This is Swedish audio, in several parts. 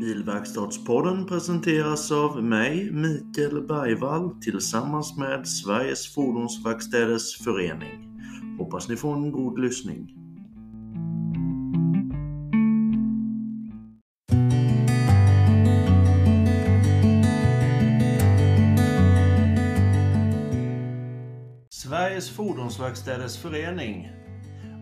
Bilverkstadspodden presenteras av mig, Mikael Bergvall, tillsammans med Sveriges Fordonsverkstäders Förening. Hoppas ni får en god lyssning. Sveriges Fordonsverkstäders Förening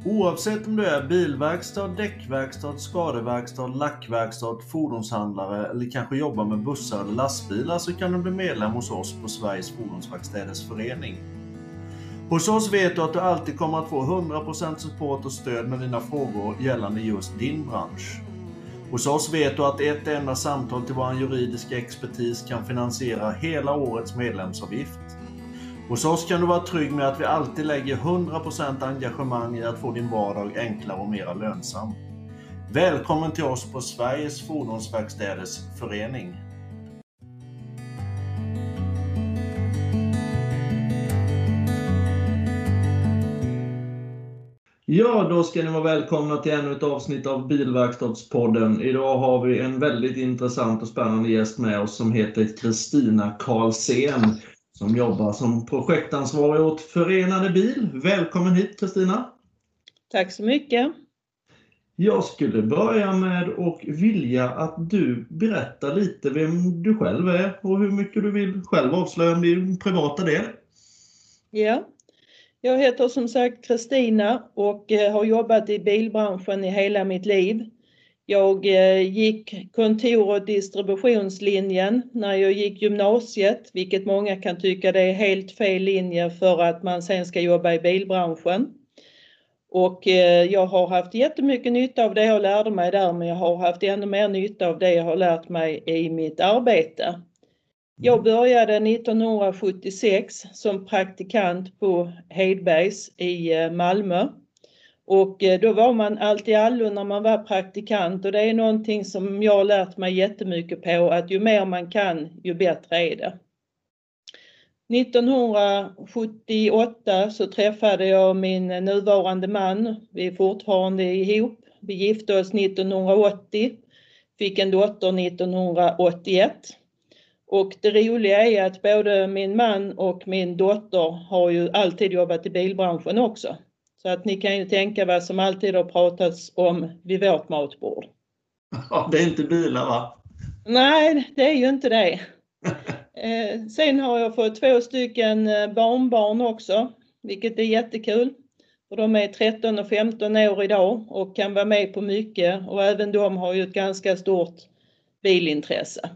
Oavsett om du är bilverkstad, däckverkstad, skadeverkstad, lackverkstad, fordonshandlare eller kanske jobbar med bussar eller lastbilar så kan du bli medlem hos oss på Sveriges Fordonsverkstäders Förening. Hos oss vet du att du alltid kommer att få 100% support och stöd med dina frågor gällande just din bransch. Hos oss vet du att ett enda samtal till vår juridiska expertis kan finansiera hela årets medlemsavgift. Hos oss kan du vara trygg med att vi alltid lägger 100% engagemang i att få din vardag enklare och mer lönsam. Välkommen till oss på Sveriges Fordonsverkstäders Förening. Ja, då ska ni vara välkomna till ännu ett avsnitt av Bilverkstadspodden. Idag har vi en väldigt intressant och spännande gäst med oss som heter Kristina Karlsén som jobbar som projektansvarig åt Förenade Bil. Välkommen hit Kristina! Tack så mycket! Jag skulle börja med och vilja att du berättar lite vem du själv är och hur mycket du vill själv avslöja om din privata del. Ja, jag heter som sagt Kristina och eh, har jobbat i bilbranschen i hela mitt liv. Jag eh, gick kontor och distributionslinjen när jag gick gymnasiet, vilket många kan tycka det är helt fel linje för att man sen ska jobba i bilbranschen. Och eh, jag har haft jättemycket nytta av det jag lärde mig där, men jag har haft ännu mer nytta av det jag har lärt mig i mitt arbete. Jag började 1976 som praktikant på Hedbergs i eh, Malmö och eh, då var man allt i allo när man var praktikant och det är någonting som jag har lärt mig jättemycket på att ju mer man kan ju bättre är det. 1978 så träffade jag min nuvarande man. Vi är fortfarande ihop. Vi gifte oss 1980, fick en dotter 1981. Och det roliga är att både min man och min dotter har ju alltid jobbat i bilbranschen också. Så att ni kan ju tänka vad som alltid har pratats om vid vårt matbord. Ja, det är inte bilar va? Nej, det är ju inte det. Eh, sen har jag fått två stycken eh, barnbarn också, vilket är jättekul. Och de är 13 och 15 år idag och kan vara med på mycket och även de har ju ett ganska stort bilintresse.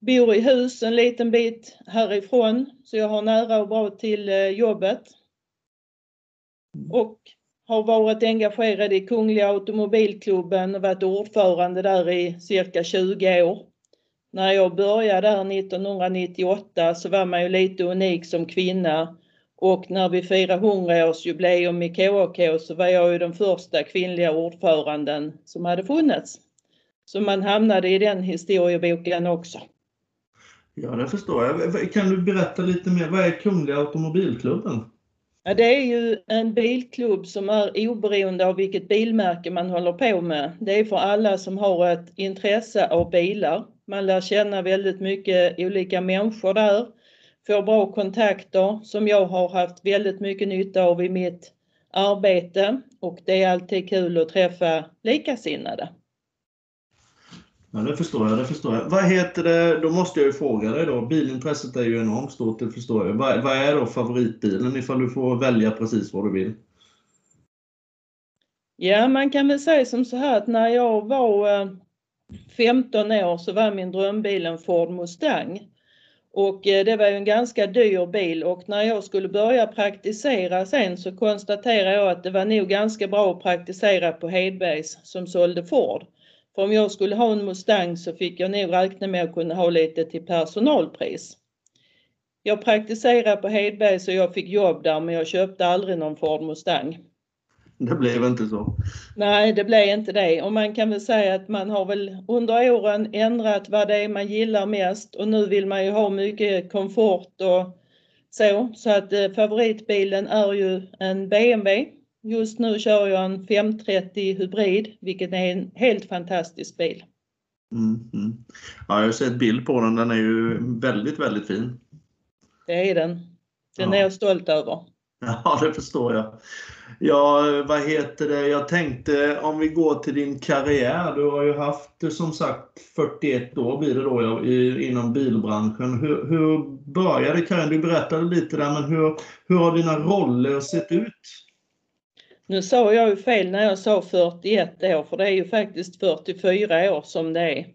Bor i hus en liten bit härifrån så jag har nära och bra till eh, jobbet och har varit engagerad i Kungliga Automobilklubben och varit ordförande där i cirka 20 år. När jag började där 1998 så var man ju lite unik som kvinna och när vi firade 100-årsjubileum i KAK så var jag ju den första kvinnliga ordföranden som hade funnits. Så man hamnade i den historieboken också. Ja, det förstår jag. Kan du berätta lite mer, vad är Kungliga Automobilklubben? Ja, det är ju en bilklubb som är oberoende av vilket bilmärke man håller på med. Det är för alla som har ett intresse av bilar. Man lär känna väldigt mycket olika människor där, får bra kontakter som jag har haft väldigt mycket nytta av i mitt arbete och det är alltid kul att träffa likasinnade. Ja, det förstår jag. Det förstår jag. Vad heter det, då måste jag ju fråga dig då. Bilintresset är ju enormt stort, det förstår jag. Vad, vad är då favoritbilen ifall du får välja precis vad du vill? Ja, man kan väl säga som så här att när jag var eh, 15 år så var min drömbil en Ford Mustang. Och eh, det var ju en ganska dyr bil och när jag skulle börja praktisera sen så konstaterade jag att det var nog ganska bra att praktisera på Hedbergs som sålde Ford. För om jag skulle ha en Mustang så fick jag nog räkna med att kunna ha lite till personalpris. Jag praktiserade på Hedberg så jag fick jobb där men jag köpte aldrig någon Ford Mustang. Det blev inte så? Nej, det blev inte det. Och man kan väl säga att man har väl under åren ändrat vad det är man gillar mest och nu vill man ju ha mycket komfort och så. Så att eh, favoritbilen är ju en BMW Just nu kör jag en 530 hybrid, vilket är en helt fantastisk bil. Mm, mm. Ja, jag har sett bild på den. Den är ju väldigt, väldigt fin. Det är den. Den Ja. är jag stolt över. Ja, det förstår jag. Ja, vad heter det? Jag tänkte om vi går till din karriär. Du har ju haft som sagt 41 år blir det då inom bilbranschen. Hur, hur började karriären? Du berättade lite där, men hur, hur har dina roller sett ut? Nu sa jag ju fel när jag sa 41 år för det är ju faktiskt 44 år som det är.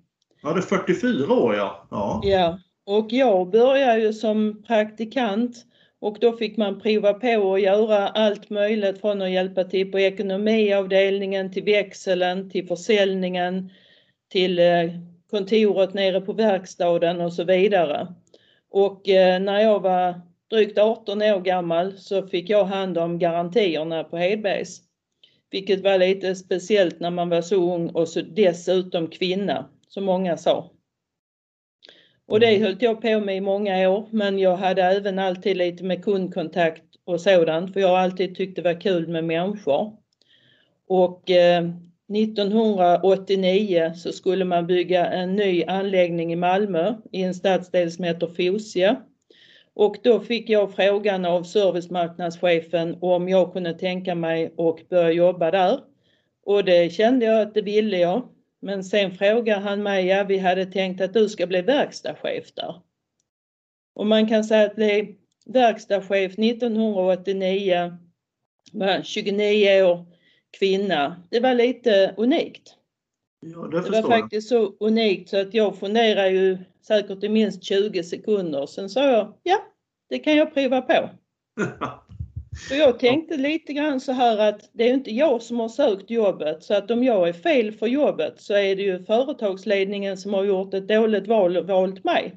Ja, det är 44 år ja. Ja. Ja, och jag började ju som praktikant och då fick man prova på att göra allt möjligt från att hjälpa till på ekonomiavdelningen till växeln, till försäljningen, till eh, kontoret nere på verkstaden och så vidare. Och eh, när jag var drygt 18 år gammal så fick jag hand om garantierna på Hedbergs. Vilket var lite speciellt när man var så ung och så dessutom kvinna, som många sa. Och det höll jag på med i många år, men jag hade även alltid lite med kundkontakt och sådant, för jag har alltid tyckt det var kul med människor. Och eh, 1989 så skulle man bygga en ny anläggning i Malmö i en stadsdel som heter Fosie. Och då fick jag frågan av servicemarknadschefen om jag kunde tänka mig att börja jobba där. Och det kände jag att det ville jag. Men sen frågade han mig, ja vi hade tänkt att du ska bli verkstadschef där. Och man kan säga att bli verkstadschef 1989 var 29 år kvinna. Det var lite unikt. Ja, det Det var jag. faktiskt så unikt så att jag funderade ju säkert i minst 20 sekunder. Sen sa jag, ja det kan jag prova på. Och jag tänkte lite grann så här att det är inte jag som har sökt jobbet så att om jag är fel för jobbet så är det ju företagsledningen som har gjort ett dåligt val och valt mig.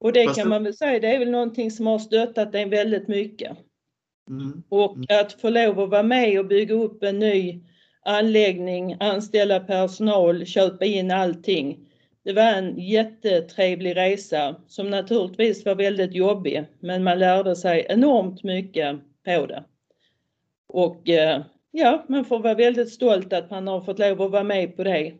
Och det kan man väl säga, det är väl någonting som har stöttat en väldigt mycket. Mm. Och Mm. att få lov att vara med och bygga upp en ny anläggning, anställa personal, köpa in allting. Det var en jättetrevlig resa som naturligtvis var väldigt jobbig men man lärde sig enormt mycket på det. Och eh, ja, man får vara väldigt stolt att man har fått lov att vara med på det.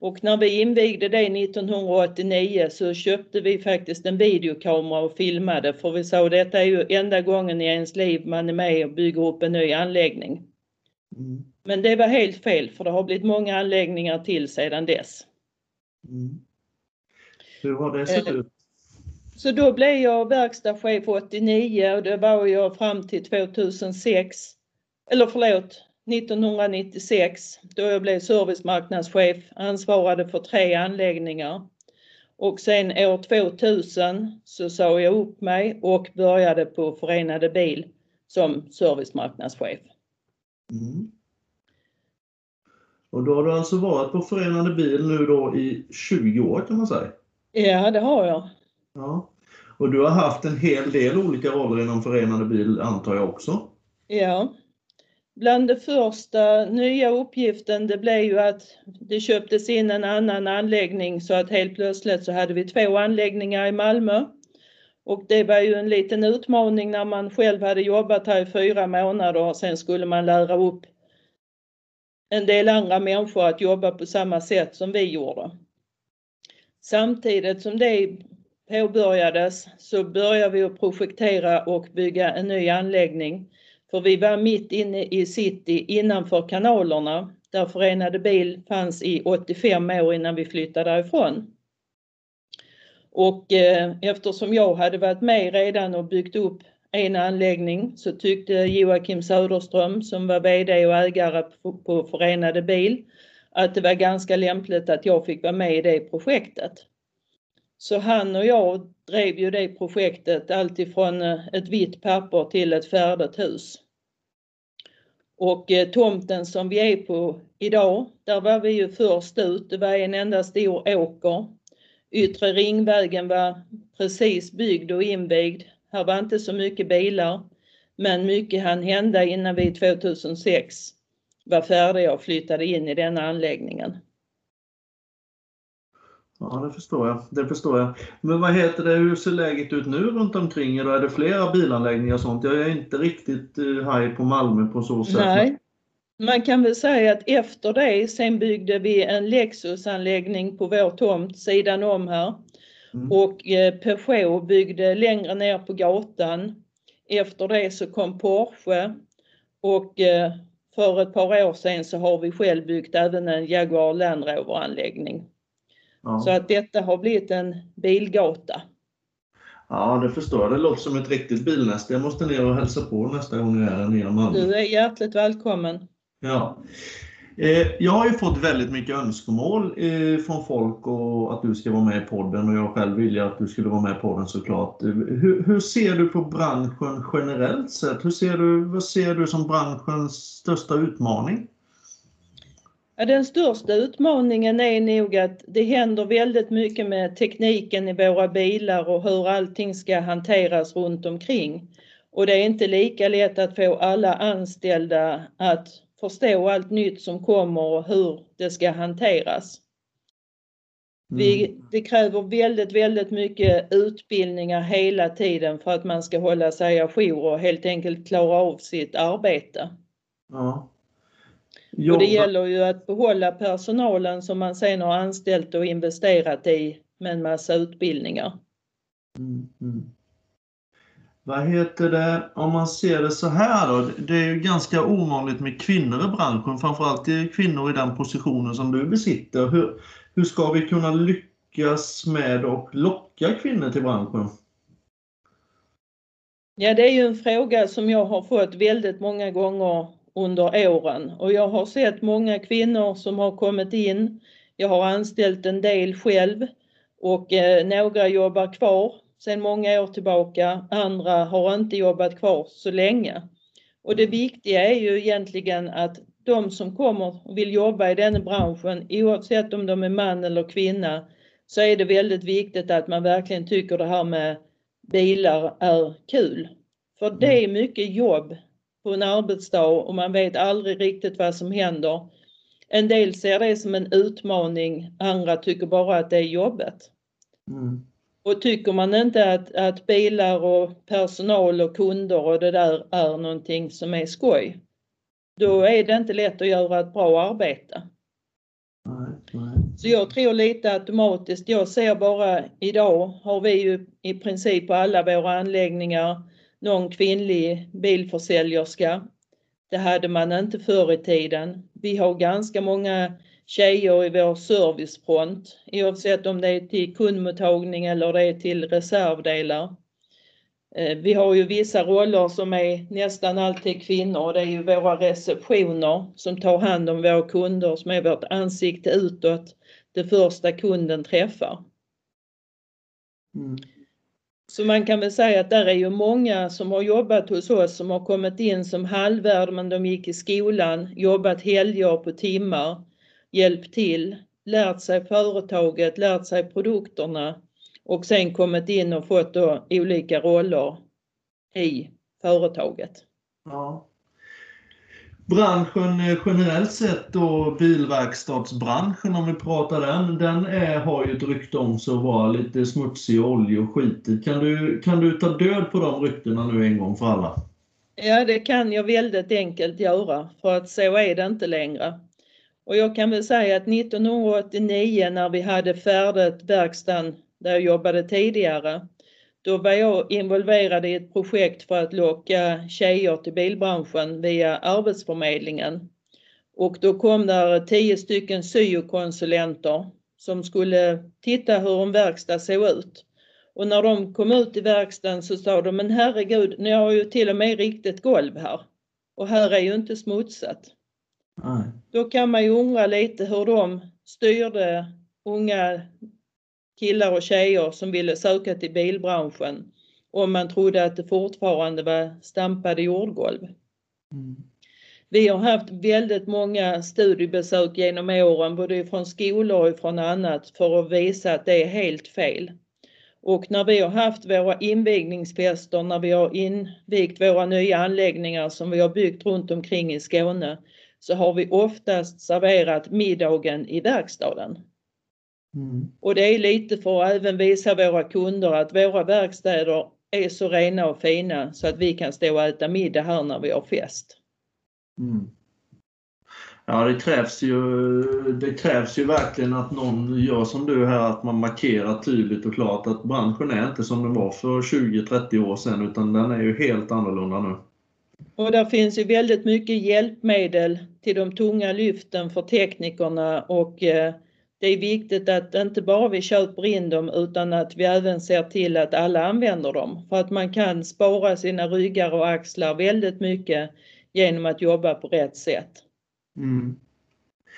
Och när vi invigde det 1989 så köpte vi faktiskt en videokamera och filmade för vi sa detta är ju enda gången i ens liv man är med och bygger upp en ny anläggning. Mm. Men det var helt fel för det har blivit många anläggningar till sedan dess. Mm. Hur har det sett Eh, ut? Så då blev jag verkstadschef 89 och det var jag fram till 2006. Eller förlåt, 1996 då jag blev servicemarknadschef, ansvarade för tre anläggningar. Och sen år 2000 så sa jag upp mig och började på Förenade Bil som servicemarknadschef. Mm. Och då har du alltså varit på Förenade Bil nu då i 20 år kan man säga? Ja, det har jag. Ja. Och du har haft en hel del olika roller inom Förenade Bil antar jag också? Ja. Bland det första nya uppgiften det blev ju att det köptes in en annan anläggning så att helt plötsligt så hade vi två anläggningar i Malmö. Och det var ju en liten utmaning när man själv hade jobbat här i fyra månader och sen skulle man lära upp en del andra människor att jobba på samma sätt som vi gjorde. Samtidigt som det påbörjades så började vi att projektera och bygga en ny anläggning. För vi var mitt inne i city innanför kanalerna där Förenade Bil fanns i 85 år innan vi flyttade därifrån. Och eh, eftersom jag hade varit med redan och byggt upp en anläggning så tyckte Joakim Söderström som var VD och ägare på, på Förenade Bil att det var ganska lämpligt att jag fick vara med i det projektet. Så han och jag drev ju det projektet alltifrån eh, ett vitt papper till ett färdigt hus. Och eh, tomten som vi är på idag, där var vi ju först ut. Det var en enda stor åker. Yttre ringvägen var precis byggd och invigd. Här var inte så mycket bilar. Men mycket hann hända innan vi 2006 var färdiga och flyttade in i denna anläggningen. Ja, det förstår jag. Det förstår jag. Men vad heter det, hur ser läget ut nu runt omkring er? Är det flera bilanläggningar och sånt? Jag är inte riktigt uh, haj på Malmö på så sätt. Nej. Man kan väl säga att efter det sen byggde vi en Lexusanläggning på vår tomt sidan om här. Mm. Och eh, Peugeot byggde längre ner på gatan. Efter det så kom Porsche och eh, för ett par år sedan så har vi själv byggt även en Jaguar Land Rover-anläggning. Ja. Så att detta har blivit en bilgata. Ja, det förstår jag. Det låter som ett riktigt bilnäste. Jag måste ner och hälsa på nästa gång jag är nere i Malmö. Du är hjärtligt välkommen. Ja. Eh, jag har ju fått väldigt mycket önskemål eh, från folk och att du ska vara med i podden och jag själv vill att du skulle vara med i podden såklart. Eh, hur, hur ser du på branschen generellt sett? Hur ser du, vad ser du som branschens största utmaning? Ja, den största utmaningen är nog att det händer väldigt mycket med tekniken i våra bilar och hur allting ska hanteras runt omkring. Och det är inte lika lätt att få alla anställda att förstå allt nytt som kommer och hur det ska hanteras. Vi, mm. det kräver väldigt, väldigt mycket utbildningar hela tiden för att man ska hålla sig ajour och helt enkelt klara av sitt arbete. Ja. Och det gäller ju att behålla personalen som man sen har anställt och investerat i med en massa utbildningar. Mm, mm. Vad heter det, om man ser det så här då, det är ju ganska ovanligt med kvinnor i branschen, framförallt kvinnor i den positionen som du besitter. Hur, hur ska vi kunna lyckas med att locka kvinnor till branschen? Ja, det är ju en fråga som jag har fått väldigt många gånger under åren och jag har sett många kvinnor som har kommit in. Jag har anställt en del själv och eh, några jobbar kvar sedan många år tillbaka. Andra har inte jobbat kvar så länge. Och det viktiga är ju egentligen att de som kommer och vill jobba i den branschen, oavsett om de är man eller kvinna, så är det väldigt viktigt att man verkligen tycker det här med bilar är kul. För det är mycket jobb på en arbetsdag och man vet aldrig riktigt vad som händer. En del ser det som en utmaning, andra tycker bara att det är jobbet. Mm. Och tycker man inte att, att bilar och personal och kunder och det där är någonting som är skoj, då är det inte lätt att göra ett bra arbete. Så jag tror lite automatiskt, jag ser bara idag har vi ju i princip på alla våra anläggningar någon kvinnlig bilförsäljerska. Det hade man inte förr i tiden. Vi har ganska många tjejer i vår servicefront oavsett om det är till kundmottagning eller det är till reservdelar. Eh, vi har ju vissa roller som är nästan alltid kvinnor. Det är ju våra receptioner som tar hand om våra kunder som är vårt ansikte utåt det första kunden träffar. Mm. Så man kan väl säga att där är ju många som har jobbat hos oss som har kommit in som halvvärd men de gick i skolan, jobbat helger på timmar, hjälpt till, lärt sig företaget, lärt sig produkterna och sen kommit in och fått då olika roller i företaget. Ja branschen eh, generellt sett då, bilverkstadsbranschen om vi pratar den, den är, har ju ett rykte om sig att vara lite smutsig och olja och skitig. Kan du, kan du ta död på de ryktena nu en gång för alla? Ja, det kan jag väldigt enkelt göra för att så är det inte längre. Och jag kan väl säga att 1989 när vi hade färdigt verkstaden där jag jobbade tidigare då var jag involverad i ett projekt för att locka tjejer till bilbranschen via Arbetsförmedlingen. Och då kom där tio stycken syokonsulenter som skulle titta hur en verkstad såg ut. Och när de kom ut i verkstaden så sa de, men herregud, ni har ju till och med riktigt golv här. Och här är ju inte smutsat. Nej. Då kan man ju undra lite hur de styrde unga killar och tjejer som ville söka till bilbranschen om man trodde att det fortfarande var stampade jordgolv. Mm. Vi har haft väldigt många studiebesök genom åren, både från skolor och från annat, för att visa att det är helt fel. Och när vi har haft våra invigningsfester, när vi har invigt våra nya anläggningar som vi har byggt runt omkring i Skåne, så har vi oftast serverat middagen i verkstaden. Mm. Och det är lite för att även visa våra kunder att våra verkstäder är så rena och fina så att vi kan stå och äta middag här när vi har fest. Mm. Ja, det krävs, ju, det krävs ju verkligen att någon gör som du här, att man markerar tydligt och klart att branschen är inte som den var för 20-30 år sedan utan den är ju helt annorlunda nu. Och där finns ju väldigt mycket hjälpmedel till de tunga lyften för teknikerna och eh, det är viktigt att inte bara vi köper in dem utan att vi även ser till att alla använder dem. För att man kan spara sina ryggar och axlar väldigt mycket genom att jobba på rätt sätt. Mm.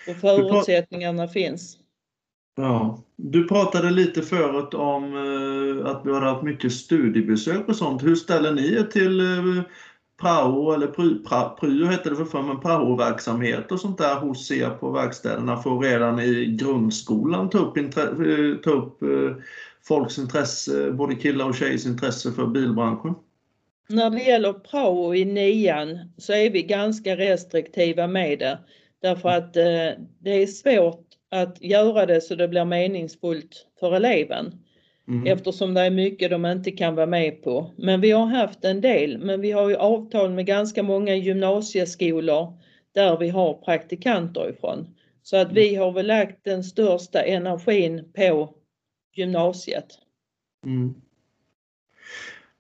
Och förutsättningarna finns. Ja, du pratade lite förut om eh, att du har haft mycket studiebesök och sånt. Hur ställer ni er till eh, prao eller pryo hette det för förr, men prao-verksamhet och sånt där hos er på verkstäderna för redan i grundskolan ta upp, eh, ta upp eh, folks intresse, både killar och tjejers intresse för bilbranschen? När det gäller prao i nian så är vi ganska restriktiva med det. Därför att eh, det är svårt att göra det så det blir meningsfullt för eleven. Mm. Eftersom det är mycket de inte kan vara med på. Men vi har haft en del, men vi har ju avtal med ganska många gymnasieskolor där vi har praktikanter ifrån. Så att vi har väl lagt den största energin på gymnasiet. Mm.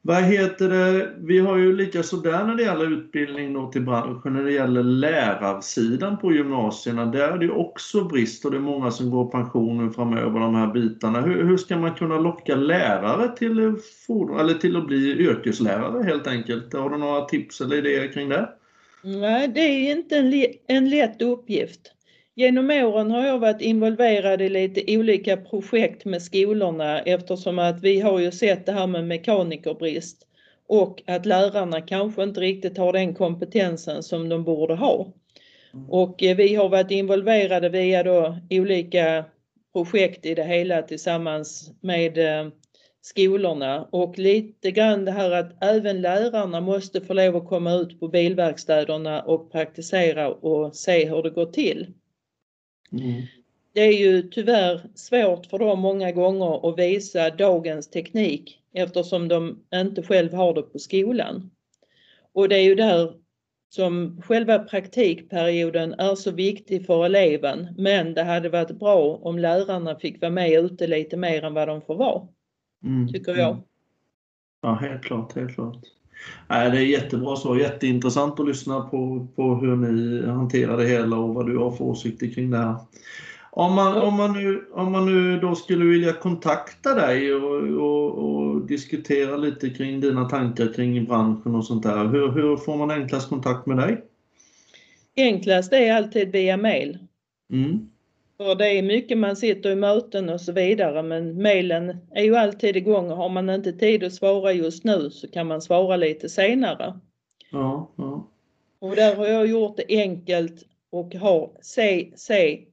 Vad heter det? Vi har ju lika sådär när det gäller utbildning då till branschen, när det gäller lärarsidan på gymnasierna. Där är det också brist och det är många som går pensionen framöver, de här bitarna. Hur, hur ska man kunna locka lärare till, fordon, eller till att bli yrkeslärare helt enkelt? Har du några tips eller idéer kring det? Nej, det är inte en, en lätt uppgift. Genom åren har jag varit involverad i lite olika projekt med skolorna eftersom att vi har ju sett det här med mekanikerbrist och att lärarna kanske inte riktigt har den kompetensen som de borde ha. Mm. Och eh, vi har varit involverade via då olika projekt i det hela tillsammans med eh, skolorna och lite grann det här att även lärarna måste få lov att komma ut på bilverkstäderna och praktisera och se hur det går till. Mm. Det är ju tyvärr svårt för dem många gånger att visa dagens teknik eftersom de inte själv har det på skolan. Och det är ju där som själva praktikperioden är så viktig för eleven men det hade varit bra om lärarna fick vara med ute lite mer än vad de får vara. Mm. Tycker jag. Mm. Ja, helt klart, helt klart. Nej, det är jättebra så. Jätteintressant att lyssna på, på hur ni hanterar det hela och vad du har för åsikter kring det här. Om man, om man, nu, om man nu då skulle vilja kontakta dig och, och, och, diskutera lite kring dina tankar kring branschen och sånt där. Hur, hur får man enklast kontakt med dig? Enklast är alltid via mail. Mm. För det är mycket man sitter i möten och så vidare men mejlen är ju alltid igång och har man inte tid att svara just nu så kan man svara lite senare. Ja, ja. Och där har jag gjort det enkelt och har cc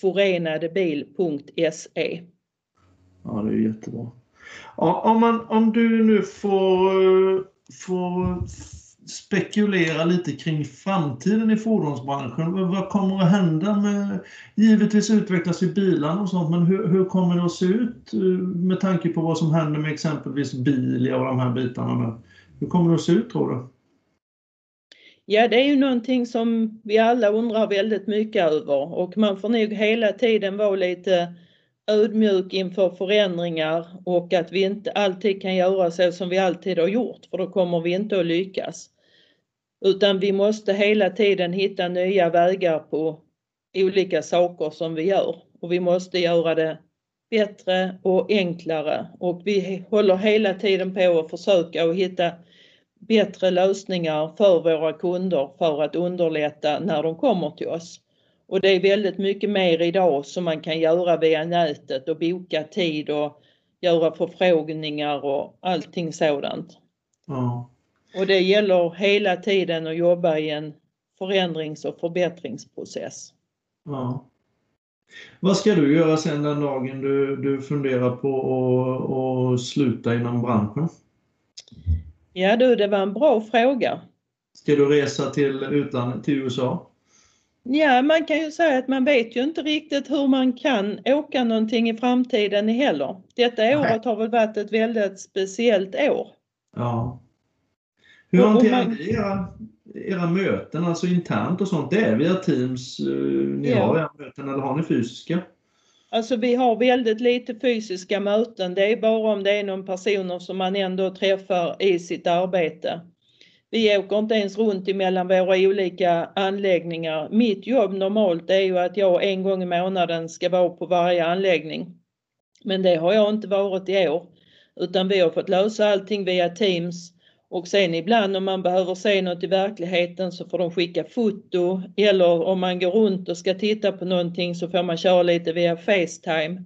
forenadebil.se. Ja, det är jättebra. Om, man, om du nu får, får spekulera lite kring framtiden i fordonsbranschen. Vad kommer att hända? Med, givetvis utvecklas ju bilarna och sånt, men hur, hur, kommer det att se ut eh, med tanke på vad som händer med exempelvis Bilia och de här bitarna? Hur kommer det att se ut tror du? Ja, det är ju någonting som vi alla undrar väldigt mycket över och man får nog hela tiden vara lite ödmjuk inför förändringar och att vi inte alltid kan göra så som vi alltid har gjort för då kommer vi inte att lyckas. Utan vi måste hela tiden hitta nya vägar på olika saker som vi gör och vi måste göra det bättre och enklare och vi håller hela tiden på att försöka att hitta bättre lösningar för våra kunder för att underlätta när de kommer till oss. Och det är väldigt mycket mer idag som man kan göra via nätet och boka tid och göra förfrågningar och allting sådant. Ja. Och det gäller hela tiden att jobba i en förändrings och förbättringsprocess. Ja. Vad ska du göra sen den dagen du, du funderar på att, sluta inom branschen? Ja du, det var en bra fråga. Ska du resa till utlandet, till USA? Ja, man kan ju säga att man vet ju inte riktigt hur man kan åka någonting i framtiden heller. Detta året har väl varit ett väldigt speciellt år. Ja. Hur hanterar ni era, era möten, alltså internt och sånt, det är via Teams eh, ni Ja. har era möten eller har ni fysiska? Alltså vi har väldigt lite fysiska möten. Det är bara om det är någon personer som man ändå träffar i sitt arbete. Vi åker inte ens runt emellan våra olika anläggningar. Mitt jobb normalt är ju att jag en gång i månaden ska vara på varje anläggning. Men det har jag inte varit i år. Utan vi har fått lösa allting via Teams. Och sen ibland om man behöver se något i verkligheten så får de skicka foto eller om man går runt och ska titta på någonting så får man köra lite via Facetime.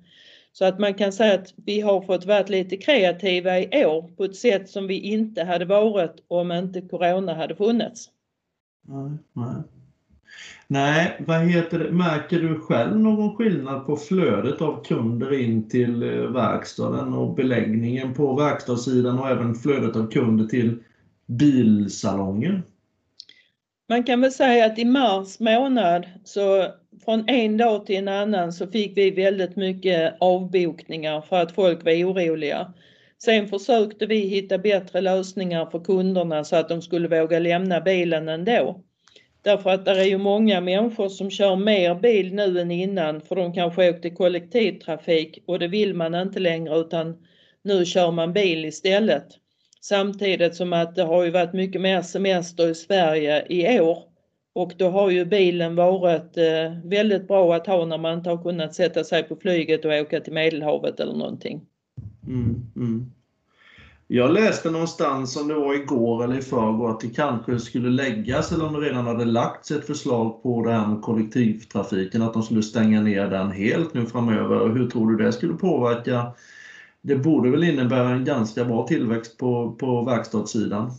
Så att man kan säga att vi har fått vara lite kreativa i år på ett sätt som vi inte hade varit om inte Corona hade funnits. Nej, nej. Nej, vad heter det? Märker du själv någon skillnad på flödet av kunder in till eh, verkstaden och beläggningen på verkstadssidan och även flödet av kunder till bilsalongen? Man kan väl säga att i mars månad så från en dag till en annan så fick vi väldigt mycket avbokningar för att folk var oroliga. Sen försökte vi hitta bättre lösningar för kunderna så att de skulle våga lämna bilen ändå. Därför att det är ju många människor som kör mer bil nu än innan för de kanske åkte kollektivtrafik och det vill man inte längre utan nu kör man bil istället. Samtidigt som att det har ju varit mycket mer semester i Sverige i år och då har ju bilen varit eh, väldigt bra att ha när man inte har kunnat sätta sig på flyget och åka till Medelhavet eller någonting. Mm, mm. Jag läste någonstans, om det var igår eller i förrgår, att det kanske skulle läggas, eller om det redan hade lagts ett förslag på det här med kollektivtrafiken, att de skulle stänga ner den helt nu framöver. Hur tror du det skulle påverka? Det borde väl innebära en ganska bra tillväxt på, på verkstadssidan?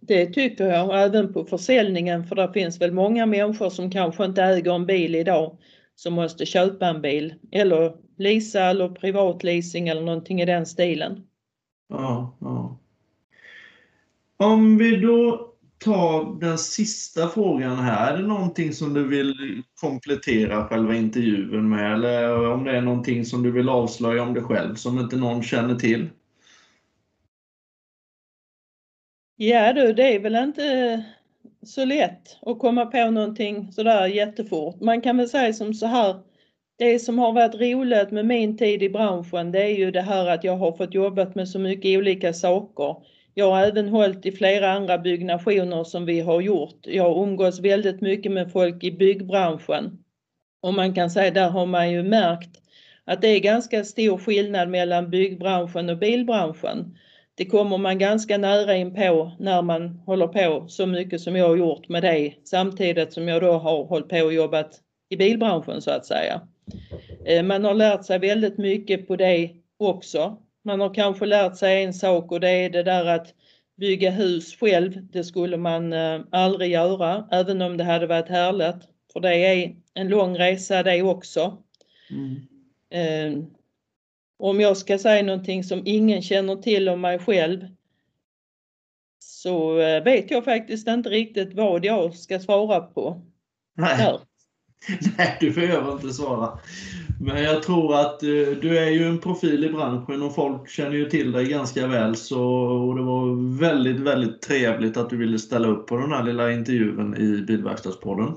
Det tycker jag, och även på försäljningen för det finns väl många människor som kanske inte äger en bil idag som måste köpa en bil eller leasa eller privatleasing eller någonting i den stilen. Ja, ja. Om vi då tar den sista frågan här. Är det någonting som du vill komplettera själva intervjun med? Eller om det är någonting som du vill avslöja om dig själv som inte någon känner till? Ja du, det är väl inte så lätt att komma på någonting sådär jättefort. Man kan väl säga som så här. Det som har varit roligt med min tid i branschen det är ju det här att jag har fått jobbat med så mycket olika saker. Jag har även hållit i flera andra byggnationer som vi har gjort. Jag umgås väldigt mycket med folk i byggbranschen. Och man kan säga där har man ju märkt att det är ganska stor skillnad mellan byggbranschen och bilbranschen. Det kommer man ganska nära in på när man håller på så mycket som jag har gjort med det samtidigt som jag då har hållit på och jobbat i bilbranschen så att säga. Eh, Man har lärt sig väldigt mycket på det också. Man har kanske lärt sig en sak och det är det där att bygga hus själv. Det skulle man eh, aldrig göra, även om det hade varit härligt. För det är en lång resa det också. Mm. Eh, om jag ska säga någonting som ingen känner till om mig själv så vet jag faktiskt inte riktigt vad jag ska svara på. Nej. Nej, du behöver inte svara. Men jag tror att eh, du är ju en profil i branschen och folk känner ju till dig ganska väl. Så, och det var väldigt, väldigt trevligt att du ville ställa upp på den här lilla intervjun i Bilverkstadspodden.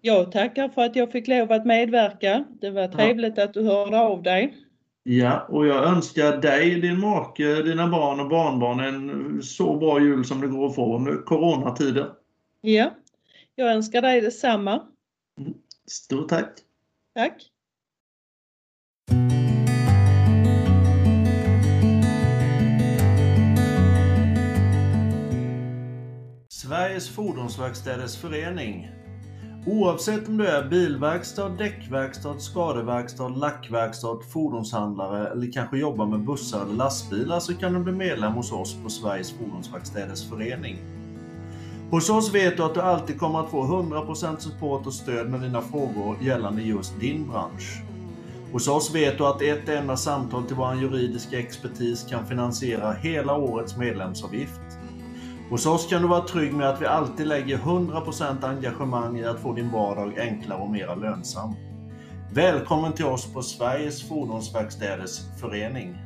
Jag tackar för att jag fick lov att medverka. Det var trevligt att du hörde av dig. Ja, och jag önskar dig, din make, dina barn och barnbarn en så bra jul som det går att få under coronatider. Ja, jag önskar dig detsamma. Stort tack! Tack! Sveriges Fordonsverkstäders Förening. Oavsett om du är bilverkstad, däckverkstad, skadeverkstad, lackverkstad, fordonshandlare eller kanske jobbar med bussar eller lastbilar så kan du bli medlem hos oss på Sveriges Fordonsverkstäders Förening. Hos oss vet du att du alltid kommer att få 100% support och stöd med dina frågor gällande just din bransch. Hos oss vet du att ett enda samtal till vår juridiska expertis kan finansiera hela årets medlemsavgift. Hos oss kan du vara trygg med att vi alltid lägger 100% engagemang i att få din vardag enklare och mer lönsam. Välkommen till oss på Sveriges Fordonsverkstäders Förening.